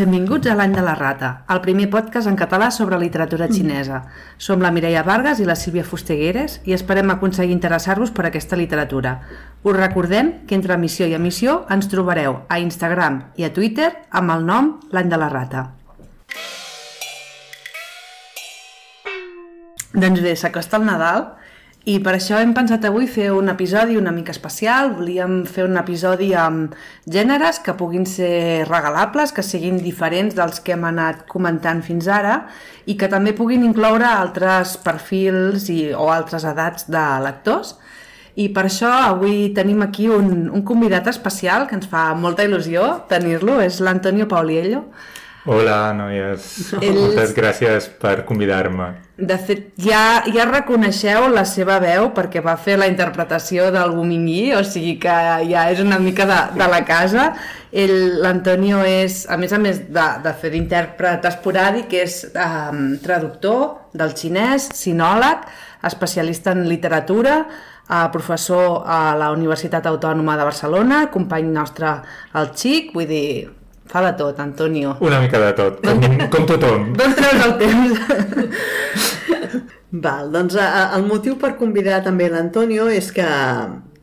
Benvinguts a l'any de la rata, el primer podcast en català sobre literatura xinesa. Som la Mireia Vargas i la Sílvia Fustegueres i esperem aconseguir interessar-vos per aquesta literatura. Us recordem que entre emissió i emissió ens trobareu a Instagram i a Twitter amb el nom l'any de la rata. Doncs bé, s'acosta el Nadal i per això hem pensat avui fer un episodi una mica especial. Volíem fer un episodi amb gèneres que puguin ser regalables, que siguin diferents dels que hem anat comentant fins ara i que també puguin incloure altres perfils i, o altres edats de lectors. I per això avui tenim aquí un, un convidat especial que ens fa molta il·lusió tenir-lo, és l'Antonio Pauliello. Hola, noies. Ells... Moltes gràcies per convidar-me. De fet, ja, ja reconeixeu la seva veu perquè va fer la interpretació del Gumingui, o sigui que ja és una mica de, de la casa. L'Antonio és, a més a més de, de fer d'intèrpret esporàdic, és um, traductor del xinès, sinòleg, especialista en literatura, uh, professor a la Universitat Autònoma de Barcelona, company nostre al XIC, vull dir, Fa de tot, Antonio. Una mica de tot, com, com tothom. D'on treus el temps? Val, doncs el motiu per convidar també l'Antonio és que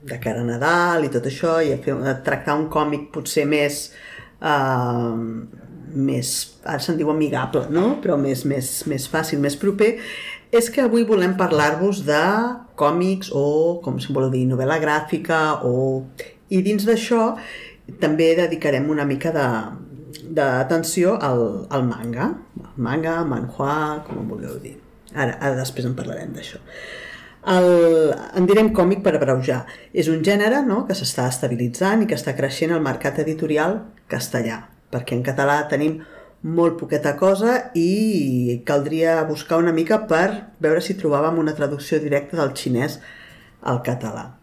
de cara a Nadal i tot això, i a, fer, a tractar un còmic potser més, uh, més ara se'n diu amigable, no? però més, més, més fàcil, més proper, és que avui volem parlar-vos de còmics o, com si voleu dir, novel·la gràfica o... I dins d'això també dedicarem una mica d'atenció al, al manga, el manga, manhua, com en vulgueu dir. Ara, ara després en parlarem d'això. El, en direm còmic per abreujar. És un gènere no, que s'està estabilitzant i que està creixent al mercat editorial castellà, perquè en català tenim molt poqueta cosa i caldria buscar una mica per veure si trobàvem una traducció directa del xinès al català.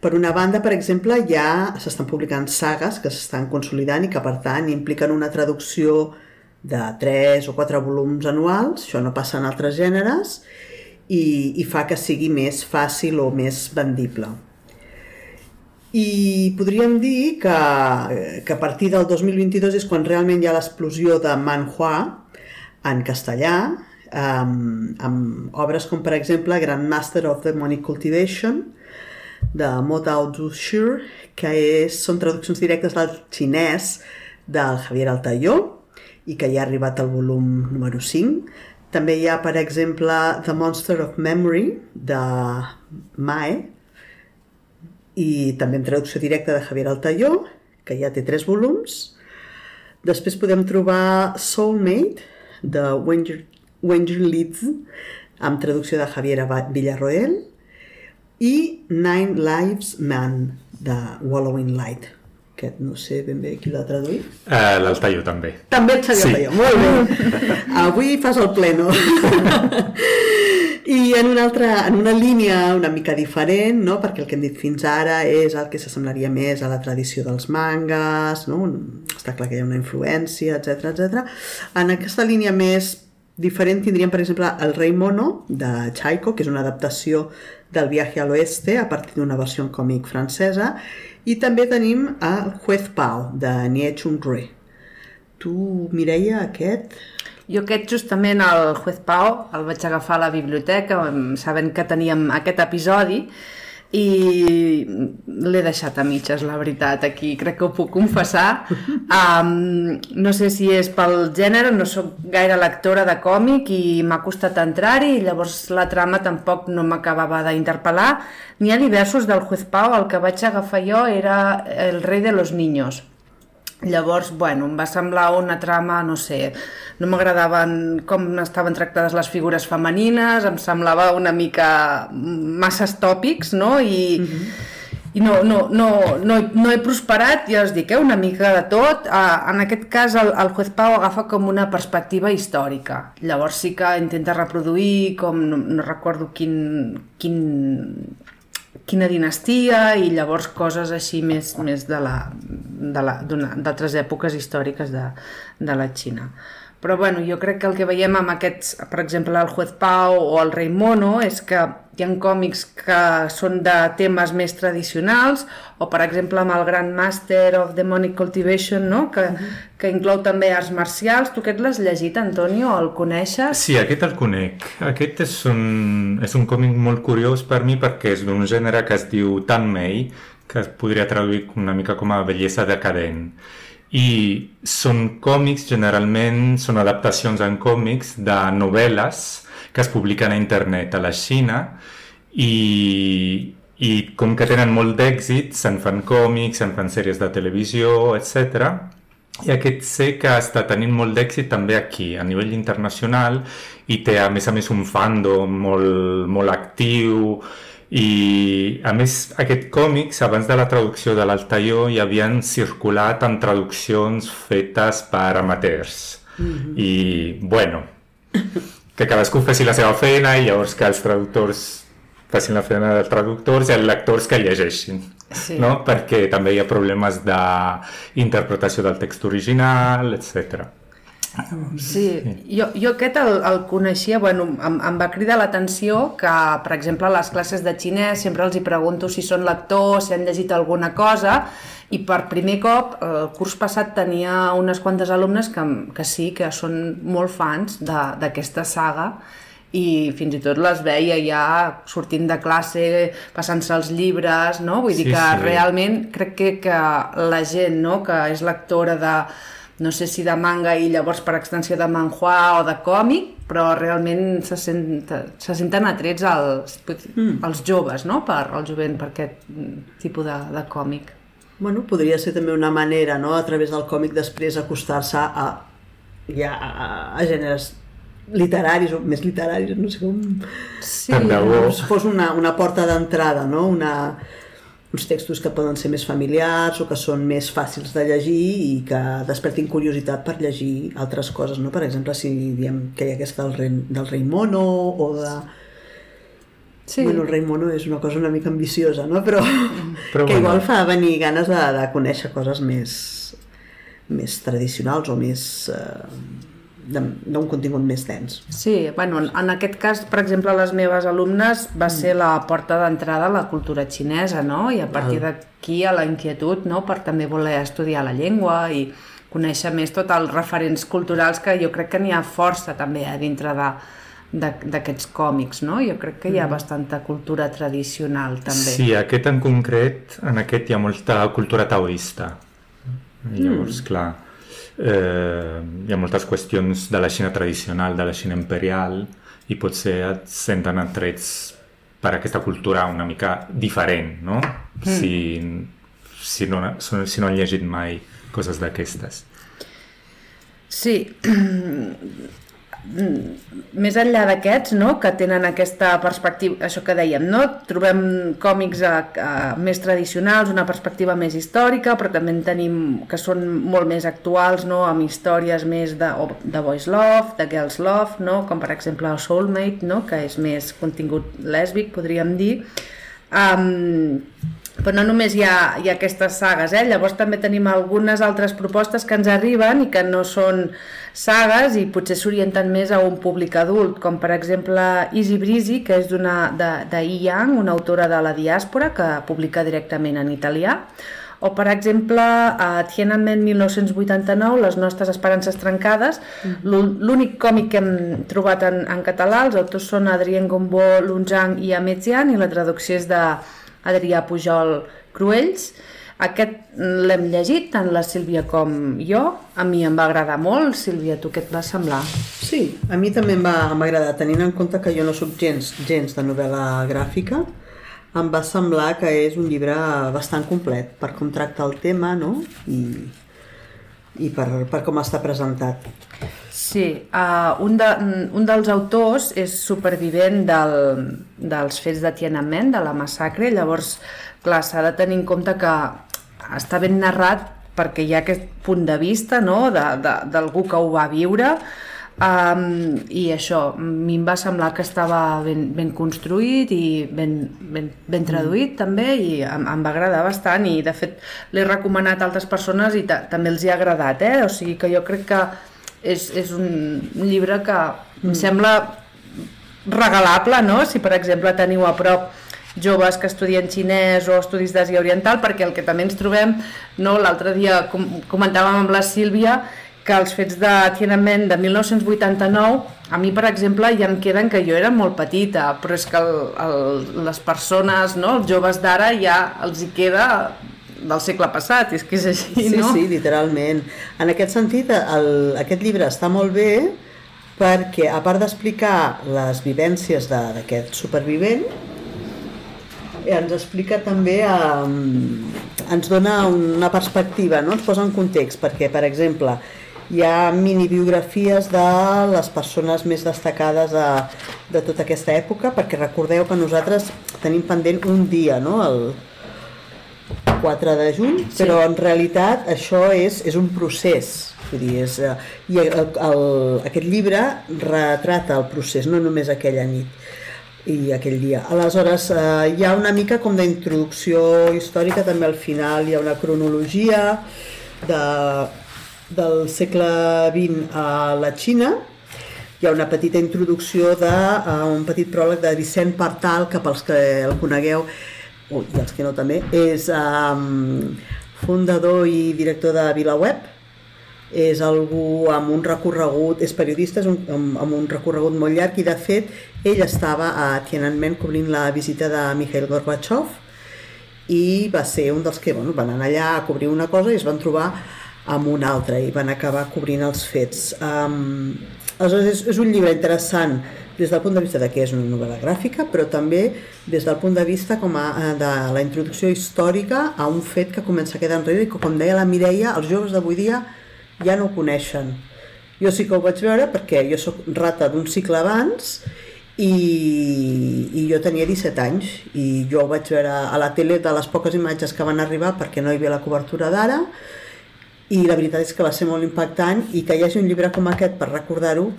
Per una banda, per exemple, ja s'estan publicant sagues que s'estan consolidant i que, per tant, impliquen una traducció de 3 o 4 volums anuals, això no passa en altres gèneres, i, i fa que sigui més fàcil o més vendible. I podríem dir que, que a partir del 2022 és quan realment hi ha l'explosió de manhua en castellà, amb, amb obres com per exemple Grandmaster of the Money Cultivation, de Motao Zhuxu, que és, són traduccions directes del xinès del Javier Altayó i que ja ha arribat al volum número 5. També hi ha, per exemple, The Monster of Memory, de Mae, i també en traducció directa de Javier Altayó, que ja té tres volums. Després podem trobar Soulmate, de Wenger Leeds, amb traducció de Javier Villarroel, i Nine Lives Man, de Wallowing Light que no sé ben bé qui l'ha traduït. Uh, L'Altaio també. També et sabia sí. molt bé. Avui fas el pleno. I en una, altra, en una línia una mica diferent, no? perquè el que hem dit fins ara és el que s'assemblaria més a la tradició dels mangas, no? està clar que hi ha una influència, etc etc. En aquesta línia més diferent tindríem, per exemple, El rei mono, de Chaiko, que és una adaptació del viatge a l'oeste a partir d'una versió còmic francesa i també tenim el Juez Pau de Nie Chung Rui. Tu, Mireia, aquest... Jo aquest justament el Juez Pau el vaig agafar a la biblioteca sabent que teníem aquest episodi i l'he deixat a mitges, la veritat, aquí crec que ho puc confessar. Um, no sé si és pel gènere, no sóc gaire lectora de còmic i m'ha costat entrar-hi i llavors la trama tampoc no m'acabava d'interpel·lar. N'hi ha diversos del Juez Pau, el que vaig agafar jo era El rei de los niños, Llavors, bueno, em va semblar una trama, no sé, no m'agradaven com estaven tractades les figures femenines, em semblava una mica massa tòpics, no? I, mm -hmm. i no, no, no, no, no he prosperat, ja us dic, eh, una mica de tot. Uh, en aquest cas, el, el Juez Pau agafa com una perspectiva històrica. Llavors sí que intenta reproduir, com no, no recordo quin, quin quina dinastia i llavors coses així més, més de la d'altres èpoques històriques de, de la Xina. Però bueno, jo crec que el que veiem amb aquests, per exemple, el Juez Pau o el Rei Mono, és que hi ha còmics que són de temes més tradicionals, o per exemple amb el Grand Master of Demonic Cultivation, no? que, uh -huh. que inclou també arts marcials. Tu aquest l'has llegit, Antonio? El coneixes? Sí, aquest el conec. Aquest és un, és un còmic molt curiós per mi perquè és d'un gènere que es diu Tanmei, que es podria traduir una mica com a bellesa decadent i són còmics, generalment són adaptacions en còmics de novel·les que es publiquen a internet a la Xina i, i com que tenen molt d'èxit, se'n fan còmics, se'n fan sèries de televisió, etc. I aquest sé que està tenint molt d'èxit també aquí, a nivell internacional, i té a més a més un fandom molt, molt actiu, i a més aquest còmics abans de la traducció de l'Altaió hi havien circulat en traduccions fetes per amateurs mm -hmm. i bueno que cadascú faci la seva feina i llavors que els traductors facin la feina dels traductors i els lectors que llegeixin sí. no? perquè també hi ha problemes d'interpretació del text original etc. Sí, jo, jo aquest el, el coneixia, bueno, em, em va cridar l'atenció que, per exemple, a les classes de xinès sempre els hi pregunto si són lectors, si han llegit alguna cosa, i per primer cop, el curs passat tenia unes quantes alumnes que, que sí, que són molt fans d'aquesta saga, i fins i tot les veia ja sortint de classe, passant-se els llibres, no? Vull dir sí, que sí. realment crec que, que la gent no? que és lectora de, no sé si de manga i llavors per extensió de manhua o de còmic, però realment se, sent, se senten atrets als, mm. als joves, no? per, al jovent, per aquest tipus de, de còmic. Bueno, podria ser també una manera, no?, a través del còmic després acostar-se a, ja, a, a gèneres literaris o més literaris, no sé com... Sí, com si fos una, una porta d'entrada, no? Una, uns textos que poden ser més familiars o que són més fàcils de llegir i que despertin curiositat per llegir altres coses, no? Per exemple, si diem que hi ha aquesta del rei, del rei mono o de... Sí. Bueno, el rei mono és una cosa una mica ambiciosa, no? Però, Però que bueno. igual fa venir ganes de, de conèixer coses més, més tradicionals o més... Eh, d'un contingut més dens. Sí, bueno, en aquest cas, per exemple, les meves alumnes va mm. ser la porta d'entrada a la cultura xinesa, no? I a partir d'aquí a la inquietud, no?, per també voler estudiar la llengua i conèixer més tots els referents culturals que jo crec que n'hi ha força també a dintre de, d'aquests còmics, no? Jo crec que hi ha mm. bastanta cultura tradicional també. Sí, aquest en concret, en aquest hi ha molta cultura taoista. Llavors, mm. clar, eh, hi ha moltes qüestions de la Xina tradicional, de la Xina imperial, i potser et senten atrets per aquesta cultura una mica diferent, no? Mm. Si, si, no, si no han llegit mai coses d'aquestes. Sí, més enllà d'aquests, no?, que tenen aquesta perspectiva, això que dèiem, no? Trobem còmics a, a, més tradicionals, una perspectiva més històrica, però també en tenim que són molt més actuals, no?, amb històries més de, de boys love, de girls love, no?, com per exemple el Soulmate, no?, que és més contingut lèsbic, podríem dir. Um, però no només hi ha, hi ha aquestes sagues, eh? llavors també tenim algunes altres propostes que ens arriben i que no són sagues i potser s'orienten més a un públic adult, com per exemple Easy Breezy, que és d'una de, de Yi Yang, una autora de la diàspora que publica directament en italià, o per exemple a Tiananmen 1989, Les nostres esperances trencades, mm. l'únic còmic que hem trobat en, en català, els autors són Adrien Gombó, Lunjang i Ametzian i la traducció és de Adrià Pujol Cruells, aquest l'hem llegit, tant la Sílvia com jo. A mi em va agradar molt. Sílvia, tu què et va semblar? Sí, a mi també em va, agradar. Tenint en compte que jo no sóc gens, gens de novel·la gràfica, em va semblar que és un llibre bastant complet per com tracta el tema no? i, i per, per com està presentat. Sí, uh, un, de, un dels autors és supervivent del, dels fets de Tiananmen, de la massacre, llavors, clar, s'ha de tenir en compte que està ben narrat perquè hi ha aquest punt de vista no? d'algú que ho va viure um, i això, a mi em va semblar que estava ben, ben construït i ben, ben, ben traduït mm. també i em, em va agradar bastant i de fet l'he recomanat a altres persones i també els hi ha agradat, eh? o sigui que jo crec que és, és un llibre que em sembla regalable, no? Si, per exemple, teniu a prop joves que estudien xinès o estudis d'Àsia Oriental, perquè el que també ens trobem, no? l'altre dia com comentàvem amb la Sílvia, que els fets de Tiananmen de 1989, a mi, per exemple, ja em queden que jo era molt petita, però és que el, el, les persones, no? els joves d'ara, ja els hi queda del segle passat, és que és així, sí, no? Sí, sí, literalment. En aquest sentit, el, aquest llibre està molt bé perquè, a part d'explicar les vivències de- d'aquest supervivent, ens explica també, eh, ens dona una perspectiva, no? ens posa en context, perquè, per exemple, hi ha minibiografies de les persones més destacades de, de tota aquesta època, perquè recordeu que nosaltres tenim pendent un dia, no? el 4 de juny, sí. però en realitat això és, és un procés. Vull dir, és, eh, I el, el, aquest llibre retrata el procés, no només aquella nit i aquell dia. Aleshores, eh, hi ha una mica com d'introducció històrica, també al final. Hi ha una cronologia de, del segle XX a la Xina, hi ha una petita introducció de uh, un petit pròleg de Vicent Partal, que pels que el conegueu, i els que no també, és um, fundador i director de VilaWeb, és algú amb un recorregut, és periodista, és un, amb, amb un recorregut molt llarg i de fet ell estava a Tiananmen cobrint la visita de Mikhail Gorbachev i va ser un dels que bueno, van anar allà a cobrir una cosa i es van trobar amb una altra i van acabar cobrint els fets. Um, aleshores és, és un llibre interessant des del punt de vista de què és una novel·la gràfica, però també des del punt de vista com a, eh, de la introducció històrica a un fet que comença a quedar enrere i que, com deia la Mireia, els joves d'avui dia ja no ho coneixen. Jo sí que ho vaig veure perquè jo sóc rata d'un cicle abans i, i jo tenia 17 anys i jo ho vaig veure a la tele de les poques imatges que van arribar perquè no hi havia la cobertura d'ara i la veritat és que va ser molt impactant i que hi hagi un llibre com aquest per recordar-ho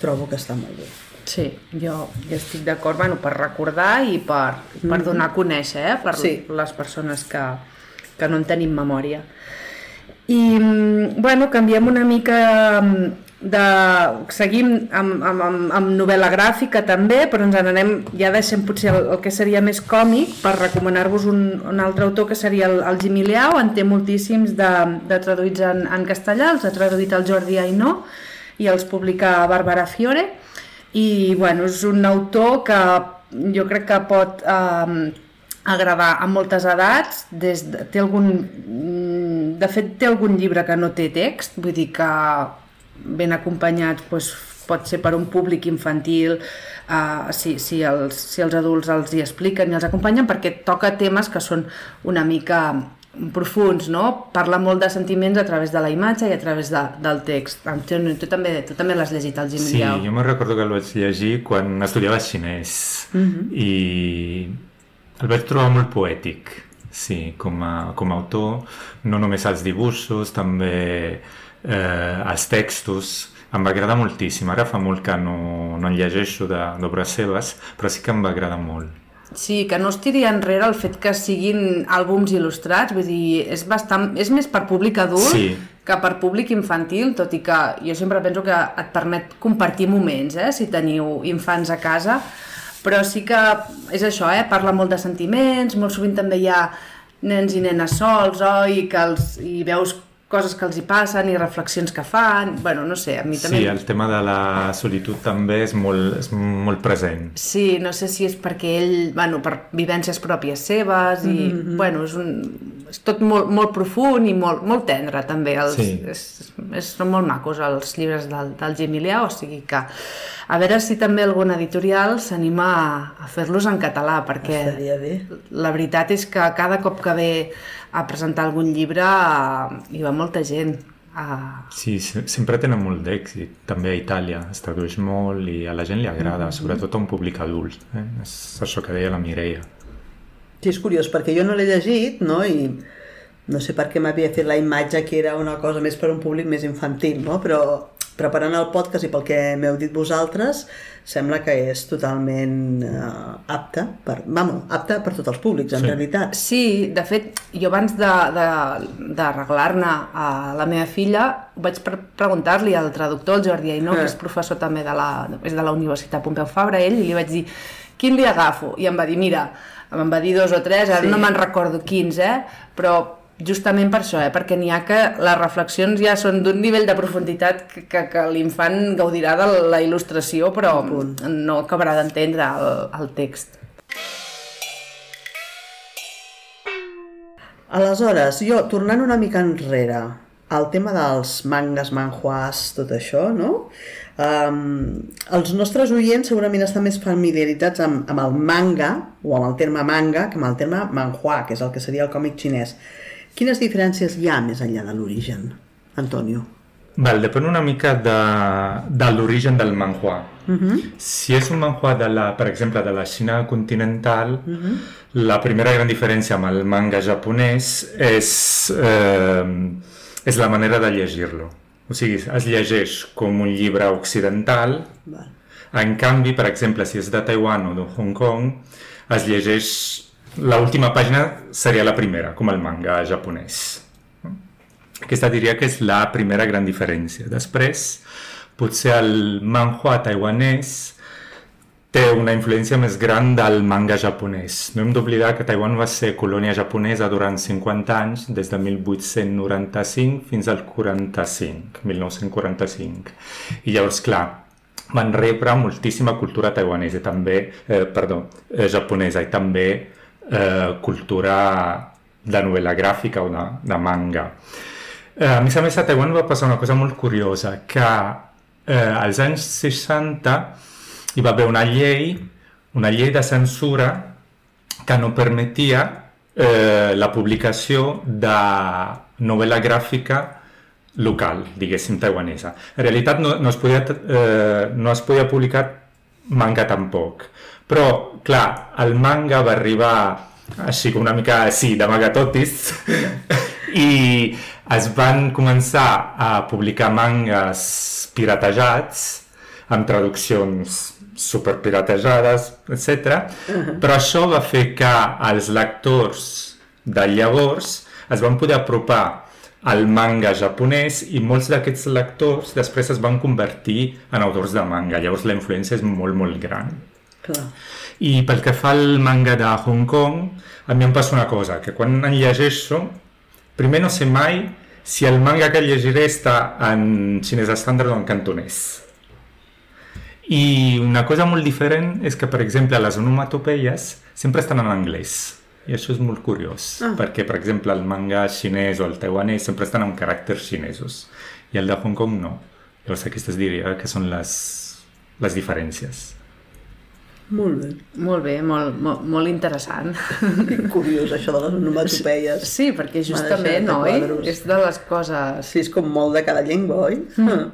trobo que està molt bé. Sí, jo, jo estic d'acord, bueno, per recordar i per, per donar a conèixer, eh, per Sí. les persones que, que no en tenim memòria. I, mm, bueno, canviem una mica mm, de... Seguim amb, amb, amb, amb novel·la gràfica també, però ens n'anem, ja deixem potser el, el que seria més còmic per recomanar-vos un, un altre autor que seria el, el Jimmy Liao, en té moltíssims de, de traduïts en, en castellà, els ha traduït el Jordi Ainó i els publica Bàrbara Fiore. I bueno, és un autor que jo crec que pot eh, agradar a moltes edats des de, té algun mm, de fet té algun llibre que no té text vull dir que ben acompanyat doncs, pot ser per un públic infantil eh, si, si, els, si els adults els hi expliquen i els acompanyen perquè toca temes que són una mica profuns, no? Parla molt de sentiments a través de la imatge i a través de, del text. Antonio, tu també, tu també l'has llegit, el Jimmy Sí, jo me recordo que el vaig llegir quan estudiava xinès i el vaig trobar molt poètic, sí, com a, com a autor, no només els dibuixos, també eh, els textos, em va agradar moltíssim. Ara fa molt que no, no en llegeixo d'obres seves, però sí que em va agradar molt. Sí, que no es tiri enrere el fet que siguin àlbums il·lustrats, vull dir, és, bastant, és més per públic adult Sí. que per públic infantil, tot i que jo sempre penso que et permet compartir moments, eh, si teniu infants a casa, però sí que és això, eh, parla molt de sentiments, molt sovint també hi ha nens i nenes sols, oi, que els, i veus coses que els hi passen i reflexions que fan, bueno, no sé, a mi també... Sí, el tema de la solitud també és molt, és molt present. Sí, no sé si és perquè ell, bueno, per vivències pròpies seves i, mm -hmm. bueno, és, un, és tot molt, molt profund i molt, molt tendre també. Els, Sí. és, és, són molt macos els llibres del, del Jimmy Liao, o sigui que a veure si també algun editorial s'anima a, a fer-los en català, perquè la veritat és que cada cop que ve a presentar algun llibre eh, hi va molta gent. Uh, Sí, se- sempre tenen molt d'èxit. També a Itàlia es tradueix molt i a la gent li agrada, sobretot a un públic adult. Eh? És això que deia la Mireia. Sí, és curiós, perquè jo no l'he llegit, no?, i no sé per què m'havia fet la imatge que era una cosa més per un públic més infantil, no?, però preparant el podcast i pel que m'heu dit vosaltres, sembla que és totalment eh, apte per, vamos, apte per tots els públics, en Sí. realitat. Sí, de fet, jo abans d'arreglar-ne a la meva filla vaig pre preguntar-li al traductor, el Jordi Ainó, Eh. que és professor també de la, és de la Universitat Pompeu Fabra, ell, i li vaig dir, quin li agafo? I em va dir, mira, em va dir dos o tres, ara Sí. no me'n recordo quins, eh? però justament per això, eh? perquè n'hi ha que les reflexions ja són d'un nivell de profunditat que, que, que l'infant gaudirà de la il·lustració, però no acabarà d'entendre el, el text. Aleshores, jo, tornant una mica enrere, al tema dels mangas, manhuas, tot això, no? Um, els nostres oients segurament estan més familiaritzats amb, amb el manga, o amb el terme manga, que amb el terme manhua, que és el que seria el còmic xinès. Quines diferències hi ha més enllà de l'origen, Antonio? Val, depèn una mica de, de l'origen del manhua. Uh -huh. Si és un manhua, de la, per exemple, de la Xina continental, uh -huh. la primera gran diferència amb el manga japonès és, eh, és la manera de llegir-lo. O sigui, es llegeix com un llibre occidental, Val. en canvi, per exemple, si és de Taiwan o de Hong Kong, es llegeix... L'última pàgina seria la primera, com el manga japonès. Aquesta diria que és la primera gran diferència. Després, potser el manhua taiwanès té una influència més gran del manga japonès. No hem d'oblidar que Taiwan va ser colònia japonesa durant 50 anys, des de 1895 fins al 45, 1945. I llavors, clar, van rebre moltíssima cultura taiwanesa també, eh, perdó, eh, japonesa i també eh, cultura de novel·la gràfica o de, de manga. Eh, a més a més, a Taiwan va passar una cosa molt curiosa, que eh, als anys 60 hi va haver una llei, una llei de censura que no permetia eh, la publicació de novel·la gràfica local, diguéssim, taiwanesa. En realitat no, no, es podia, eh, no es podia publicar manga tampoc. Però, clar, el manga va arribar així com una mica, sí, de magatotis, i es van començar a publicar mangas piratejats, amb traduccions superpiratejades, etc. Però això va fer que els lectors de llavors es van poder apropar al manga japonès i molts d'aquests lectors després es van convertir en autors de manga. Llavors la influència és molt, molt gran. Clar. I pel que fa al manga de Hong Kong, a mi em passa una cosa, que quan en llegeixo, primer no sé mai si el manga que llegiré està en xinès estàndard o en cantonès. I una cosa molt diferent és que, per exemple, les onomatopeies sempre estan en anglès. I això és molt curiós, Ah. perquè, per exemple, el manga xinès o el taiwanès sempre estan amb caràcters xinesos, i el de Hong Kong no. Llavors aquestes diria que són les, les diferències. Molt bé. Molt bé, molt, molt, molt interessant. Curiós, això de les onomatopeies. Sí, perquè justament, de oi? quadros. És de les coses... Sí, és com molt de cada llengua, oi? Mm.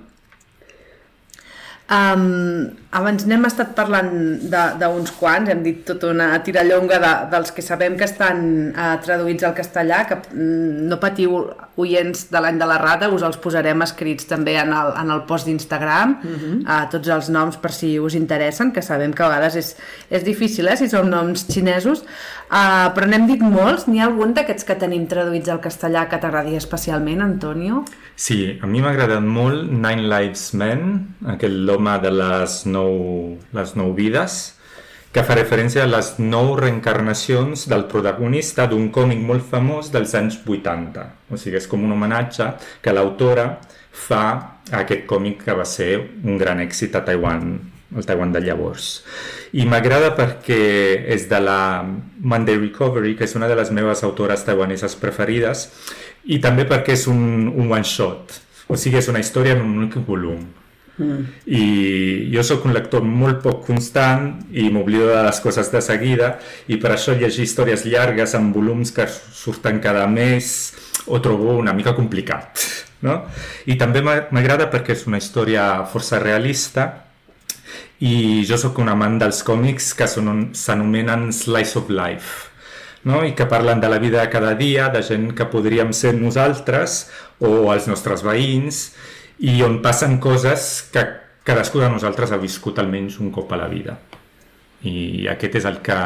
Um, abans n'hem estat parlant de- d'uns quants, hem dit tota una tirallonga de, dels que sabem que estan uh, traduïts al castellà, que mm, no patiu oients de l'any de la rata, us els posarem escrits també en el, en el post d'Instagram, uh -huh. uh, tots els noms per si us interessen, que sabem que a vegades és, és difícil, eh, si són noms xinesos, uh, però n'hem dit molts, n'hi ha algun d'aquests que tenim traduïts al castellà que t'agradi especialment, Antonio? Sí, a mi m'ha agradat molt Nine Lives Men, aquell l'home de les nou, les nou vides, que fa referència a les nou reencarnacions del protagonista d'un còmic molt famós dels anys 80. O sigui, és com un homenatge que l'autora fa a aquest còmic que va ser un gran èxit a Taiwan, el Taiwan de llavors. I m'agrada perquè és de la Monday Recovery, que és una de les meves autores taiwaneses preferides, i també perquè és un, un one-shot, o sigui, és una història en un únic volum. I jo sóc un lector molt poc constant i m'oblido de les coses de seguida i per això llegir històries llargues en volums que surten cada mes ho trobo una mica complicat. No? I també m'a- m'agrada perquè és una història força realista i jo sóc un amant dels còmics que s'anomenen Slice of Life no? i que parlen de la vida de cada dia, de gent que podríem ser nosaltres o els nostres veïns i on passen coses que cadascú de nosaltres ha viscut almenys un cop a la vida. I aquest és el que,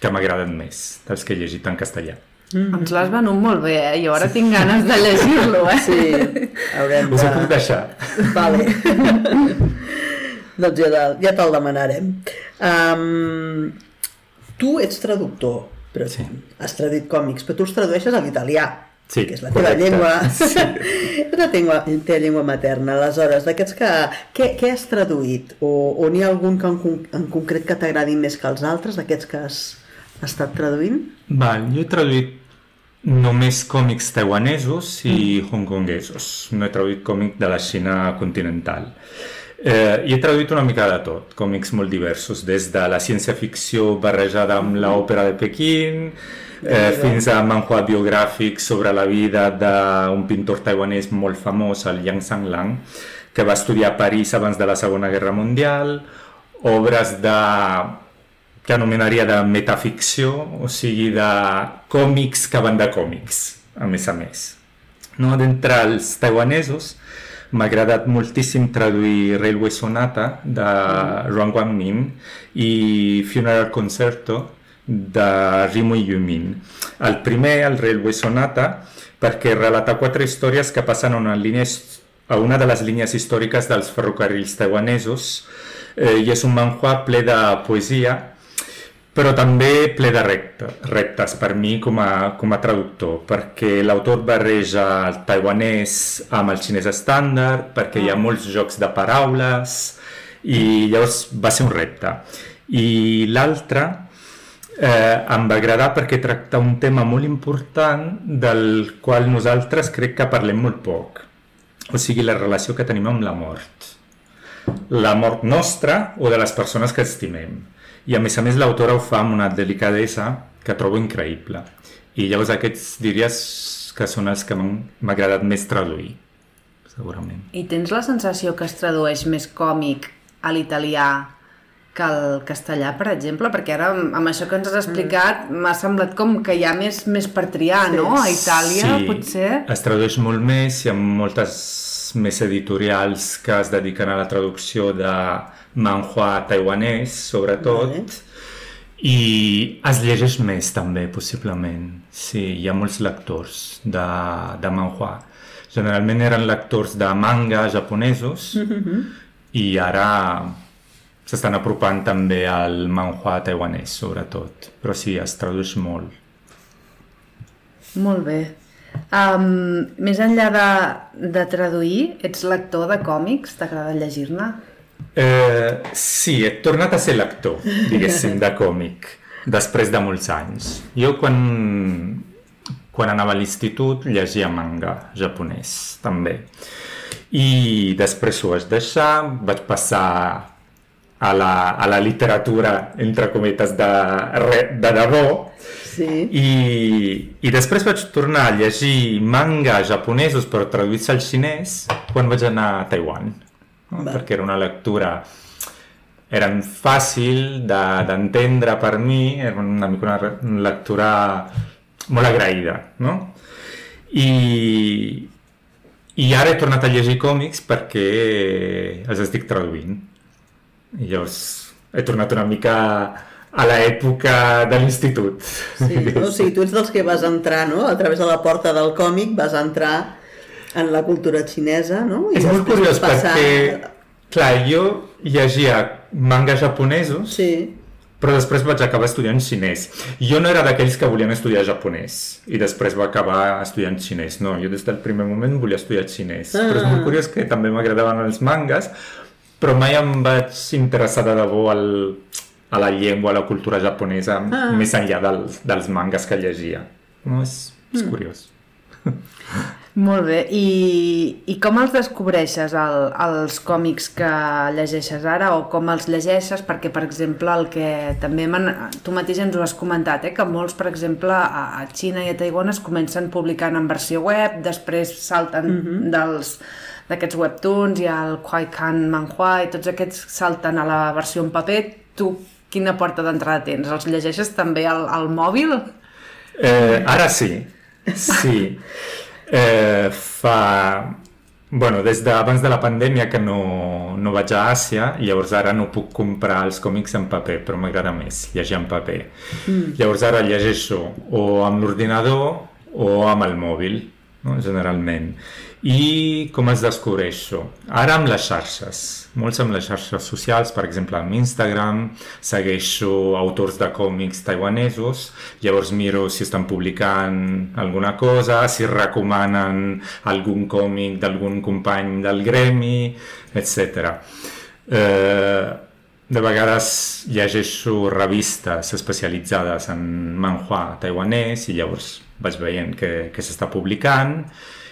que m'ha agradat més dels que he llegit en castellà. Mm. Ens l'has venut molt bé, eh? Jo ara tinc ganes de llegir-lo, eh? Sí, haurem Us de... ho puc deixar. Vale. doncs ja, de- ja te'l demanarem. Um, tu ets traductor, però Sí. has traduït còmics, però tu els tradueixes a l'italià, Sí, que és la teva correcte. llengua, Sí. la teva, teva llengua materna. Aleshores, d'aquests que... Què, què has traduït? O, o n'hi ha algun que en, en concret que t'agradi més que els altres, d'aquests que has estat traduint? Val, jo he traduït només còmics taiwanesos i hongkonguesos. No he traduït còmic de la Xina continental. Eh, I he traduït una mica de tot, còmics molt diversos, des de la ciència-ficció barrejada amb l'òpera de Pequín, eh, fins a manhua biogràfics sobre la vida d'un pintor taiwanès molt famós, el Yang Sanglang, que va estudiar a París abans de la Segona Guerra Mundial, obres de que anomenaria de metaficció, o sigui, de còmics que van de còmics, a més a més. No? D'entre els taiwanesos, m'ha agradat moltíssim traduir Railway Sonata de Ruan Guangmin i Funeral Concerto de Rimo Yumin. El primer, el Railway Sonata, perquè relata quatre històries que passen a una, línia, a una de les línies històriques dels ferrocarrils taiwanesos eh, i és un manhua ple de poesia però també ple de repte, reptes per mi com a, com a traductor, perquè l'autor barreja el taiwanès amb el xinès estàndard, perquè hi ha molts jocs de paraules, i llavors va ser un repte. I l'altre eh, em va agradar perquè tracta un tema molt important del qual nosaltres crec que parlem molt poc, o sigui, la relació que tenim amb la mort la mort nostra o de les persones que estimem. I a més a més l'autora ho fa amb una delicadesa que trobo increïble. I llavors aquests diries que són els que m'ha agradat més traduir, segurament. I tens la sensació que es tradueix més còmic a l'italià que al castellà, per exemple? Perquè ara, amb això que ens has explicat, m'ha semblat com que hi ha més, més per triar, Sí. no? A Itàlia, potser... es tradueix molt més, hi ha moltes més editorials que es dediquen a la traducció de manhua taiwanès, sobretot, Vale. i es llegeix més també, possiblement. Sí, hi ha molts lectors de, de manhua. Generalment eren lectors de manga japonesos i ara s'estan apropant també al manhua taiwanès, sobretot. Però sí, es tradueix molt. Molt bé. Um, més enllà de, de traduir, ets lector de còmics? T'agrada llegir-ne? Eh, sí, he tornat a ser lector, diguéssim, de còmic, després de molts anys. Jo quan, quan anava a l'institut llegia manga japonès, també. I després ho vaig deixar, vaig passar a la, a la literatura, entre cometes, de, de debò, Sí. i, i després vaig tornar a llegir manga japonesos però traduïts al xinès quan vaig anar a Taiwan no? Va. perquè era una lectura eren fàcil de- d'entendre per mi era una mica una, una lectura molt agraïda no? i, i ara he tornat a llegir còmics perquè els estic traduint i llavors he tornat una mica a l'època de l'institut. Sí, no? o sigui, tu ets dels que vas entrar, no? A través de la porta del còmic vas entrar en la cultura xinesa, no? És molt curiós passar- perquè, clar, jo llegia manga japonesos, Sí, però després vaig acabar estudiant xinès. Jo no era d'aquells que volien estudiar japonès i després va acabar estudiant xinès. No, jo des del primer moment volia estudiar xinès. Ah. Però és molt curiós que també m'agradaven els mangas, però mai em vaig interessar de debò al, a la llengua, a la cultura japonesa, Ah. més enllà del, dels mangas que llegia. No, és, és curiós. Molt bé. I, i com els descobreixes, el, els còmics que llegeixes ara, o com els llegeixes? Perquè, per exemple, el que també man... tu mateix ens ho has comentat, eh? que molts, per exemple, a, a Xina i a Taiwan es comencen publicant en versió web, després salten mm -hmm. dels d'aquests webtoons i el Kwaikan Manhua i tots aquests salten a la versió en paper. Tu quina porta d'entrada tens? Els llegeixes també al, al mòbil? Eh, ara sí, sí. Eh, fa Bueno, des d'abans de la pandèmia que no, no vaig a Àsia, llavors ara no puc comprar els còmics en paper, però m'agrada més llegir en paper. Mm. Llavors ara llegeixo o amb l'ordinador o amb el mòbil, no? generalment. I com es descobreixo? Ara amb les xarxes, molts amb les xarxes socials, per exemple amb Instagram, segueixo autors de còmics taiwanesos, llavors miro si estan publicant alguna cosa, si recomanen algun còmic d'algun company del gremi, etc. Eh, de vegades llegeixo revistes especialitzades en manhua taiwanès i llavors vaig veient que, que s'està publicant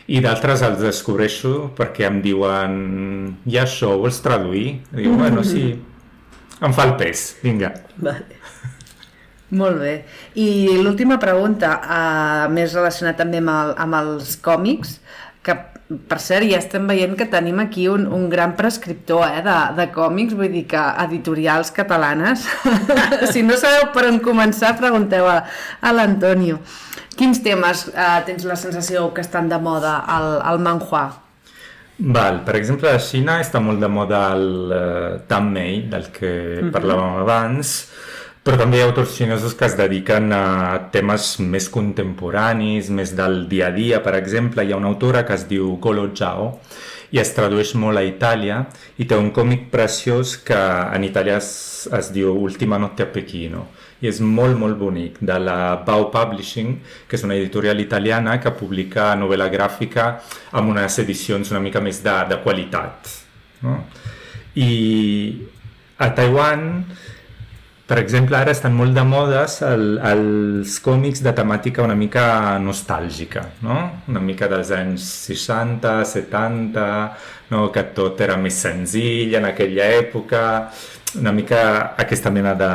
i d'altres els descobreixo perquè em diuen ja això, vols traduir? I dic, bueno, sí, em fa el pes, vinga. Vale. Molt bé. I l'última pregunta, uh, més relacionada també amb, el, amb els còmics, que per cert ja estem veient que tenim aquí un, un gran prescriptor eh, de, de còmics, vull dir que editorials catalanes, si no sabeu per on començar, pregunteu a, a l'Antonio. Quins temes eh, tens la sensació que estan de moda al, al manhua? Val, per exemple, a Xina està molt de moda el uh, Tanmei, del que mm -hmm. parlàvem abans, però també hi ha autors xinesos que es dediquen a temes més contemporanis, més del dia a dia. Per exemple, hi ha una autora que es diu Golo Zhao i es tradueix molt a Itàlia i té un còmic preciós que en italià es, es diu Ultima notte a Pechino i és molt, molt bonic, de la Bau Publishing, que és una editorial italiana que publica novel·la gràfica amb unes edicions una mica més de, de qualitat. No? I a Taiwan, per exemple, ara estan molt de modes el, els còmics de temàtica una mica nostàlgica, no? Una mica dels anys 60, 70, no? que tot era més senzill en aquella època, una mica aquesta mena de,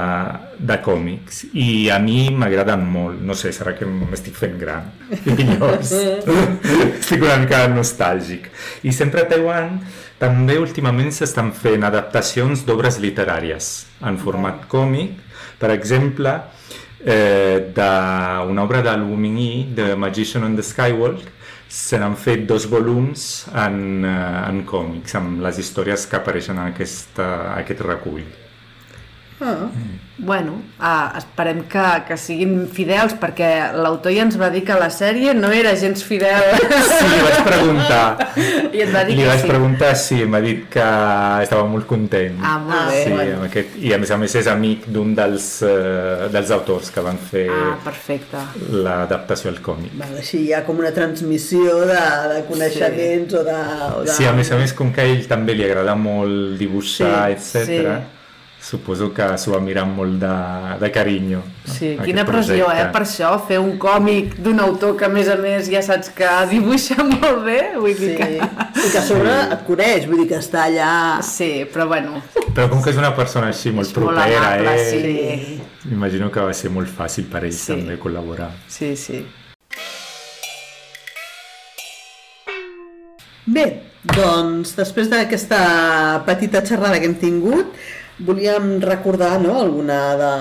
de còmics i a mi m'agraden molt no sé, serà que m'estic fent gran i llavors estic una mica nostàlgic i sempre a Taiwan també últimament s'estan fent adaptacions d'obres literàries en format còmic per exemple eh, d'una obra de Wu Mingyi The Magician on the Skywalk se n'han fet dos volums en, eh, en còmics, amb les històries que apareixen en aquesta, aquest recull. Ah. Bueno, ah, esperem que, que siguin fidels perquè l'autor ja ens va dir que la sèrie no era gens fidel. Sí, li vaig preguntar. I et va dir li que vaig sí. preguntar, sí, m'ha dit que estava molt content. Ah, molt bé. Sí, bueno. amb aquest, I a més a més és amic d'un dels, uh, dels autors que van fer Ah, perfecte. l'adaptació al còmic. Val, així hi ha com una transmissió de, de coneixements sí. o, de, o de... Sí, a més a més, com que a ell també li agrada molt dibuixar, Sí, etc. suposo que s'ho va mirar molt de, de carinyo. Sí, aquest quina pressió, eh, projecte. per això, fer un còmic d'un autor que a més a més ja saps que dibuixa molt bé, vull dir Sí. que... I que a sobre et coneix, vull dir que està allà... Sí, però bueno, Però com que és una persona així molt És molt propera, amable, eh? sí. M'imagino que va ser molt fàcil per ell Sí. també col·laborar. sí, sí. Bé, doncs després d'aquesta petita xerrada que hem tingut, volíem recordar no, alguna de,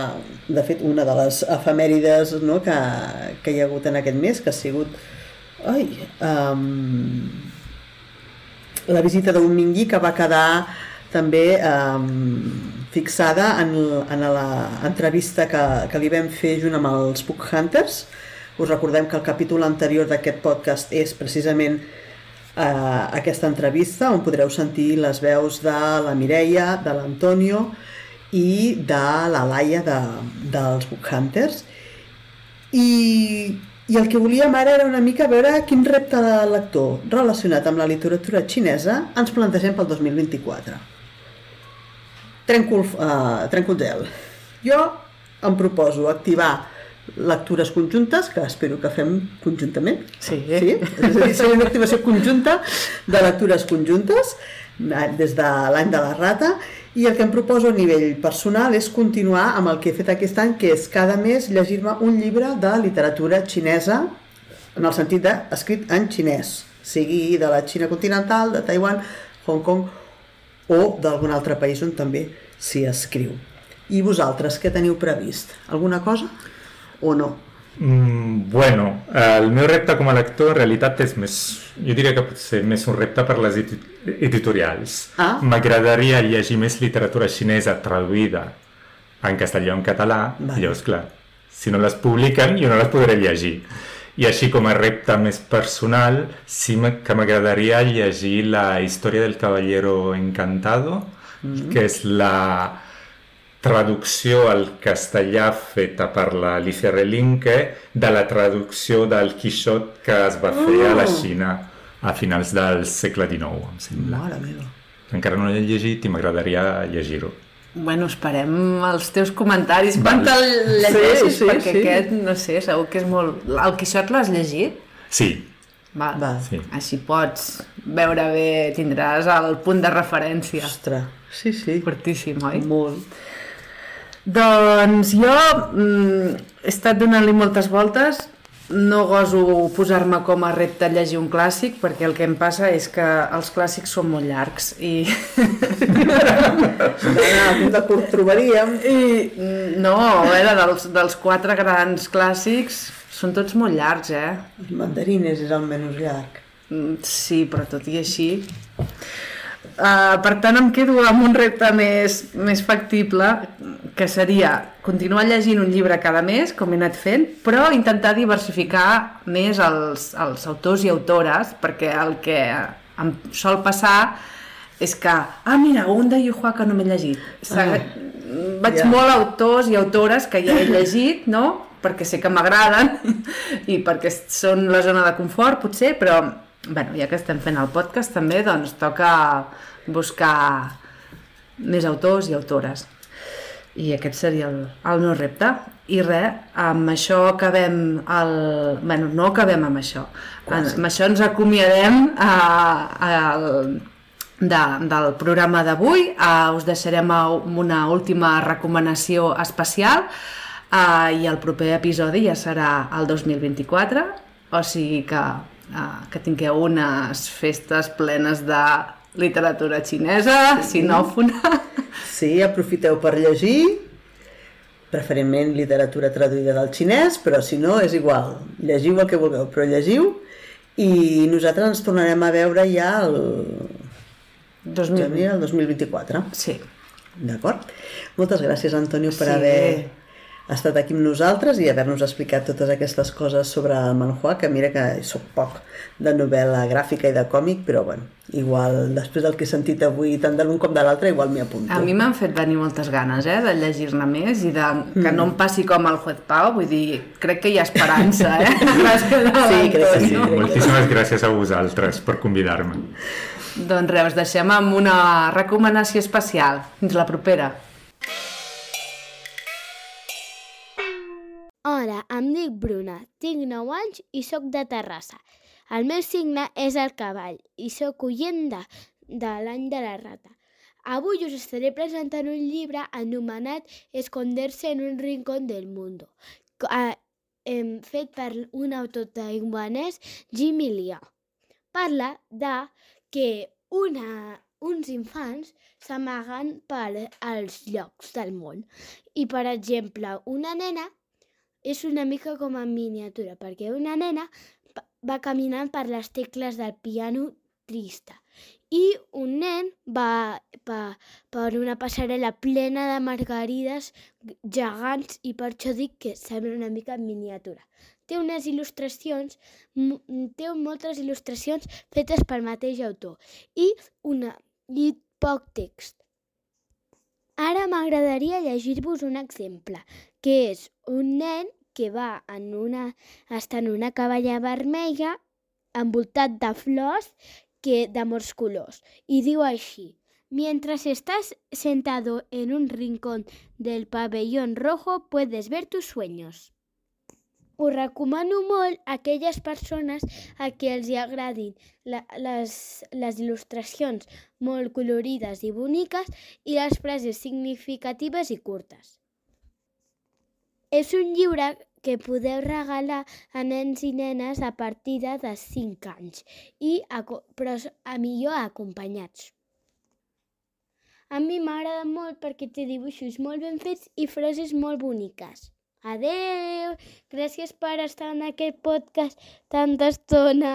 de fet, una de les efemèrides no, que, que hi ha hagut en aquest mes, que ha sigut ai, um, la visita d'un Mingui que va quedar també um, fixada en, en l'entrevista que, que li vam fer junt amb els Book Hunters. Us recordem que el capítol anterior d'aquest podcast és precisament eh, aquesta entrevista on podreu sentir les veus de la Mireia, de l'Antonio i de la Laia de, dels Book Hunters. I, I el que volíem ara era una mica veure quin repte de lector relacionat amb la literatura xinesa ens plantegem pel 2024. Trenco el, uh, trenco el gel. Jo em proposo activar lectures conjuntes, que espero que fem conjuntament. Sí. sí? És a dir, seria una activació conjunta de lectures conjuntes eh, des de l'any de la rata i el que em proposo a nivell personal és continuar amb el que he fet aquest any, que és cada mes llegir-me un llibre de literatura xinesa en el sentit de escrit en xinès, sigui de la Xina continental, de Taiwan, Hong Kong o d'algun altre país on també s'hi escriu. I vosaltres, què teniu previst? Alguna cosa o no? Mm, bueno, el meu repte com a lector en realitat és més, jo diria que pot ser més un repte per les editorials. Ah. M'agradaria llegir més literatura xinesa traduïda en castellà o en català, Vale. llavors clar, si no les publiquen jo no les podré llegir. I així com a repte més personal, sí que m'agradaria llegir la història del Caballero Encantado, mm -hmm. que és la traducció al castellà feta per l'Alicia Relinque de la traducció del Quixot que es va fer a la Xina a finals del segle XIX, em sembla. Mare meva. Encara no l'he llegit i m'agradaria llegir-ho. Bueno, esperem els teus comentaris Val. quan te'l llegeixis, Sí, sí, perquè sí. aquest, no sé, segur que és molt... El Quixot l'has llegit? Sí, Va. Va. sí. Així pots veure bé, tindràs el punt de referència. Ostres, sí, sí. Fortíssim, oi? Molt. Doncs jo mm, he estat donant-li moltes voltes, no goso posar-me com a repte llegir un clàssic perquè el que em passa és que els clàssics són molt llargs i, punt de curt trobaríem. i no, a veure, dels, dels quatre grans clàssics són tots molt llargs, eh? Mandarines és el menys llarg. Mm, Sí, però tot i així... Uh, per tant, em quedo amb un repte més, més factible, que seria continuar llegint un llibre cada mes, com he anat fent, però intentar diversificar més els, els autors i autores, perquè el que em sol passar és que, ah, mira, un de Yuhua que no m'he llegit. Ah, Vaig ja. molt a autors i autores que ja he llegit, no?, perquè sé que m'agraden i perquè són la zona de confort, potser, però, bueno, ja que estem fent el podcast també, doncs toca buscar més autors i autores. I aquest seria el, el meu repte. I res, amb això acabem el... bueno, no acabem amb això. En, amb això ens acomiadem a, a, el, de, del programa d'avui. Uh, us deixarem a una última recomanació especial uh, i el proper episodi ja serà el 2024, o sigui que, uh, que tingueu unes festes plenes de literatura xinesa, sinòfona. Sí, aprofiteu per llegir, preferentment literatura traduïda del xinès, però si no, és igual. Llegiu el que vulgueu, però llegiu i nosaltres ens tornarem a veure ja el, 2020. gener del 2024. Sí. D'acord? Moltes gràcies, Antonio, per Sí. haver estat aquí amb nosaltres i haver-nos explicat totes aquestes coses sobre el manhua, que mira que soc poc de novel·la gràfica i de còmic, però bueno, igual després del que he sentit avui, tant de l'un com de l'altre, igual m'hi apunto. A mi m'han fet venir moltes ganes eh, de llegir-ne més i de, que no em passi com el Juez Pau, vull dir, crec que hi ha esperança, eh? Gràcies a Sí, crec que sí. l'Antonio. Moltíssimes gràcies a vosaltres per convidar-me. Doncs res, us deixem amb una recomanació especial. Fins la propera. Em dic Bruna, tinc 9 anys i sóc de Terrassa. El meu signe és el cavall i sóc oient de, de l'any de la rata. Avui us estaré presentant un llibre anomenat Esconderse en un rincón del mundo, eh, fet per un autor taiwanès, Jimmy Liao. Parla de que una, uns infants s'amaguen per als llocs del món. I, per exemple, una nena és una mica com en miniatura, perquè una nena va caminant per les tecles del piano trista i un nen va pa, per una passarel·la plena de margarides gegants i per això dic que sembla una mica en miniatura. Té unes il·lustracions, té moltes il·lustracions fetes pel mateix autor i, una, i poc text. Ara m'agradaria llegir-vos un exemple, que és un nen que va en una, està en una caballa vermella envoltat de flors que d'amors colors i diu així Mientras estás sentado en un rincón del pabellón rojo puedes ver tus sueños. Ho recomano molt a aquelles persones a qui els hi agradin la, les, les il·lustracions molt colorides i boniques i les frases significatives i curtes. És un llibre que podeu regalar a nens i nenes a partir de 5 anys, i a, però a millor acompanyats. A mi m'agrada molt perquè té dibuixos molt ben fets i frases molt boniques. Adeu! Gràcies per estar en aquest podcast tanta estona.